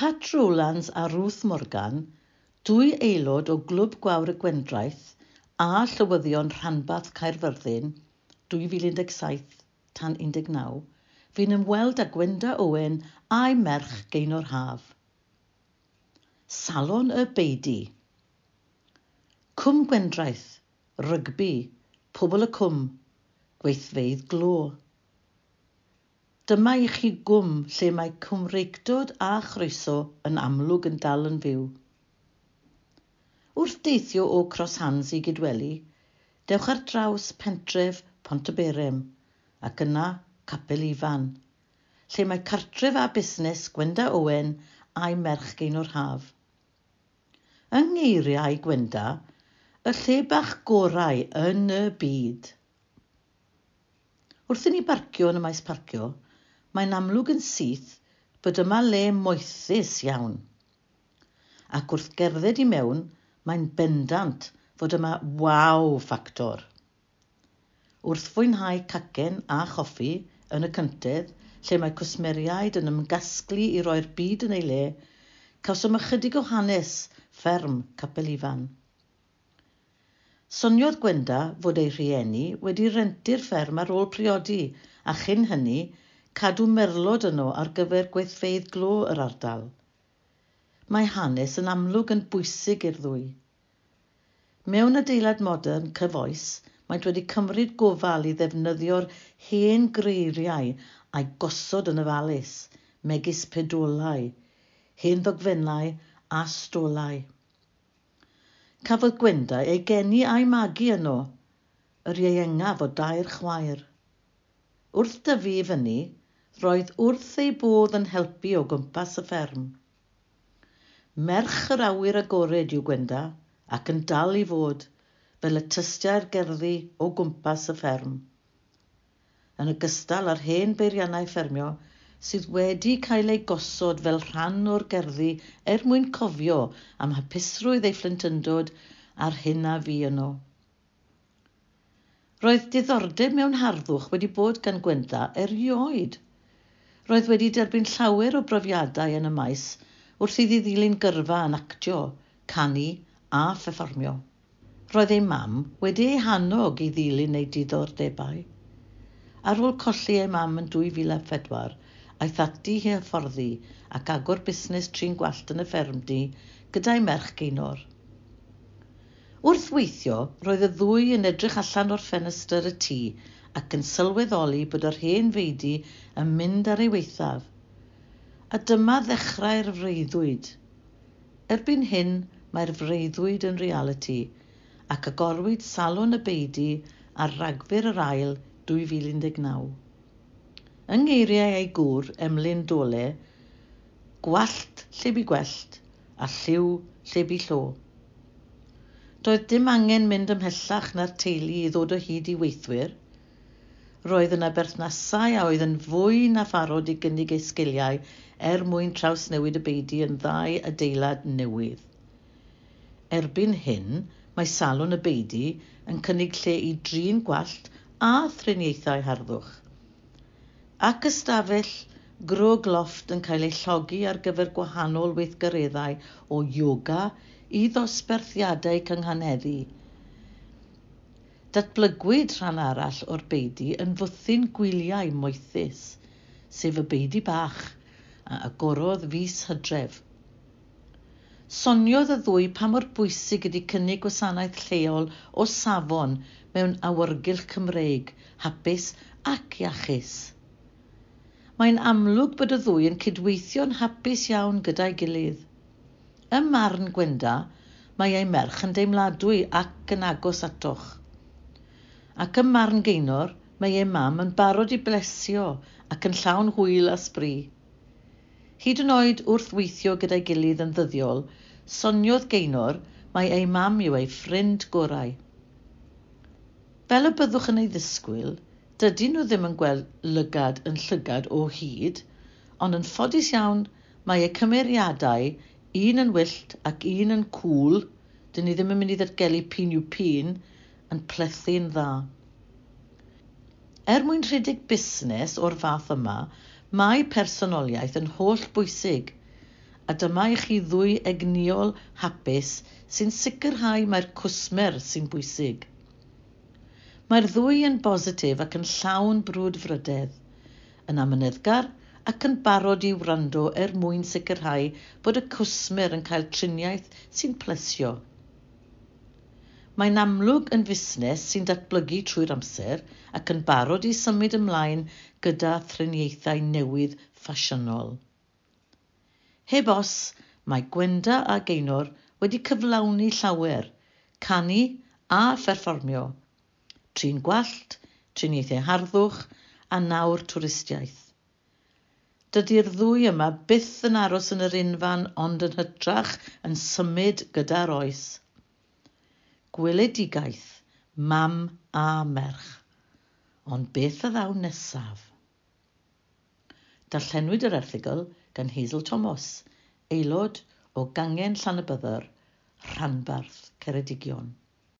Pat Rowlands a Ruth Morgan, dwy aelod o Glwb Gwawr y Gwendraeth a Llywyddion Rhanbath Caerfyrddin 2017 tan 19, fi'n ymweld â Gwenda Owen a'i merch Gaenor Haf. Salon y Beidi Cwm Gwendraeth, rygbi, pobl y cwm, Gweithfeidd glo. Dyma i chi gwm lle mae cwmreictod a chroeso yn amlwg yn dal yn fyw. Wrth deithio o Croshans i Gydweli, dewch ar draws pentref Pontyberem ac yna Capel Ifan, lle mae cartref a busnes Gwenda Owen a'i merch Gaenor Haf. Yng ngeiriau Gwenda, y lle bach gorau yn y byd. Wrth i ni barcio yn y maes parcio, mae'n amlwg yn syth bod yma le moethus iawn. Ac wrth gerdded i mewn, mae'n bendant fod yma waw ffactor. Wrth fwynhau cacen a choffi yn y cyntedd, lle mae cwsmeriaid yn ymgasglu i roi'r byd yn ei le, cawsom ychydig o hanes fferm Capel Ifan. Soniodd Gwenda fod ei rhieni wedi rentu'r fferm ar ôl priodi a chyn hynny cadw merlod yno ar gyfer gweithfeidd glo yr ardal. Mae hanes yn amlwg yn bwysig i'r ddwy. Mewn adeilad modern cyfoes, maent wedi cymryd gofal i ddefnyddio'r hen greiriau a'i gosod yn ofalus, megis pedolau, hen ddogfennau a stolau. Cafodd Gwenda ei geni a'i magu yno, yr ieuengaf o dair chwaer. Wrth dyfu i fyny, roedd wrth ei bodd yn helpu o gwmpas y fferm. Merch yr awyr agored yw Gwenda ac yn dal i fod fel y tystiau'r gerddi o gwmpas y fferm. Yn ogystal â'r hen beiriannau ffermio sydd wedi cael ei gosod fel rhan o'r gerddi er mwyn cofio am hapusrwydd ei fflintyndod a'r hyn a fi yno. Roedd diddordeb mewn harddwch wedi bod gan Gwenda erioed – roedd wedi derbyn llawer o brofiadau yn y maes wrth iddi ddilyn gyrfa yn actio, canu a phefformio. Roedd ei mam wedi ei hanog i ddilyn ei diddordebau. Ar ôl colli ei mam yn 2004, aeth ati hi hyfforddi ac agor busnes trin gwallt yn y fferm di gyda'i merch geinor. Wrth weithio, roedd y ddwy yn edrych allan o'r ffenestr y tŷ ac yn sylweddoli bod yr hen feidi yn mynd ar ei weithaf. A dyma ddechrau'r freuddwyd. Erbyn hyn, mae'r freuddwyd yn reality ac agorwyd salon y beidi ar ragfyr yr ail 2019. Yng ngeiriau ei gŵr, Emlyn Dole, gwallt lle bu gwellt a lliw lle bu llo. Doedd dim angen mynd ymhellach na'r teulu i ddod o hyd i weithwyr, Roedd yna berthnasau a oedd yn fwy na pharod i gynnig ei sgiliau er mwyn trawsnewid y beidi yn ddau adeilad newydd. Erbyn hyn, mae salon y beidi yn cynnig lle i drin gwallt a thriniaethau harddwch. Ac ystafell grog loft yn cael ei llogi ar gyfer gwahanol weithgareddau o yoga i ddosberthiadau cynghaneddi – Datblygwyd rhan arall o'r beidi yn fwthyn gwyliau moethus, sef y beidi bach, a agorodd fus hydref. Soniodd y ddwy pa mor bwysig ydy cynnig gwasanaeth lleol o safon mewn awyrgylch Cymreig, hapus ac iachus. Mae'n amlwg bod y ddwy yn cydweithio'n hapus iawn gyda'i gilydd. Ym marn Gwenda, mae ei merch yn deimladwy ac yn agos atoch ac ym marn geinor mae ei mam yn barod i blesio ac yn llawn hwyl a sbri. Hyd yn oed wrth weithio gyda'i gilydd yn ddyddiol, soniodd geinor mae ei mam yw ei ffrind gorau. Fel y byddwch yn ei ddisgwyl, dydyn nhw ddim yn gweld lygad yn llygad o hyd, ond yn ffodus iawn mae eu cymeriadau, un yn wyllt ac un yn cŵl, dyn ni ddim yn mynd i ddatgelu pin yw pin, yn plethu'n dda. Er mwyn rhedeg busnes o'r fath yma, mae personoliaeth yn holl bwysig, a dyma i chi ddwy egniol hapus sy'n sicrhau mae'r cwsmer sy'n bwysig. Mae'r ddwy yn bositif ac yn llawn brwd frydedd, yn amyneddgar ac yn barod i wrando er mwyn sicrhau bod y cwsmer yn cael triniaeth sy'n plesio Mae'n amlwg yn fusnes sy'n datblygu trwy'r amser ac yn barod i symud ymlaen gyda thriniaethau newydd ffasiynol. Heb os, mae Gwenda a Gaenor wedi cyflawni llawer, canu a pherfformio. Trin gwallt, triniaethau harddwch a nawr twristiaeth dydy'r ddwy yma byth yn aros yn yr unfan ond yn hytrach yn symud gyda'r oes gweledigaeth mam a merch. Ond beth y ddaw nesaf? Darllenwyd yr erthigol gan Hazel Thomas, aelod o gangen Llanabyddyr, rhanbarth Ceredigion.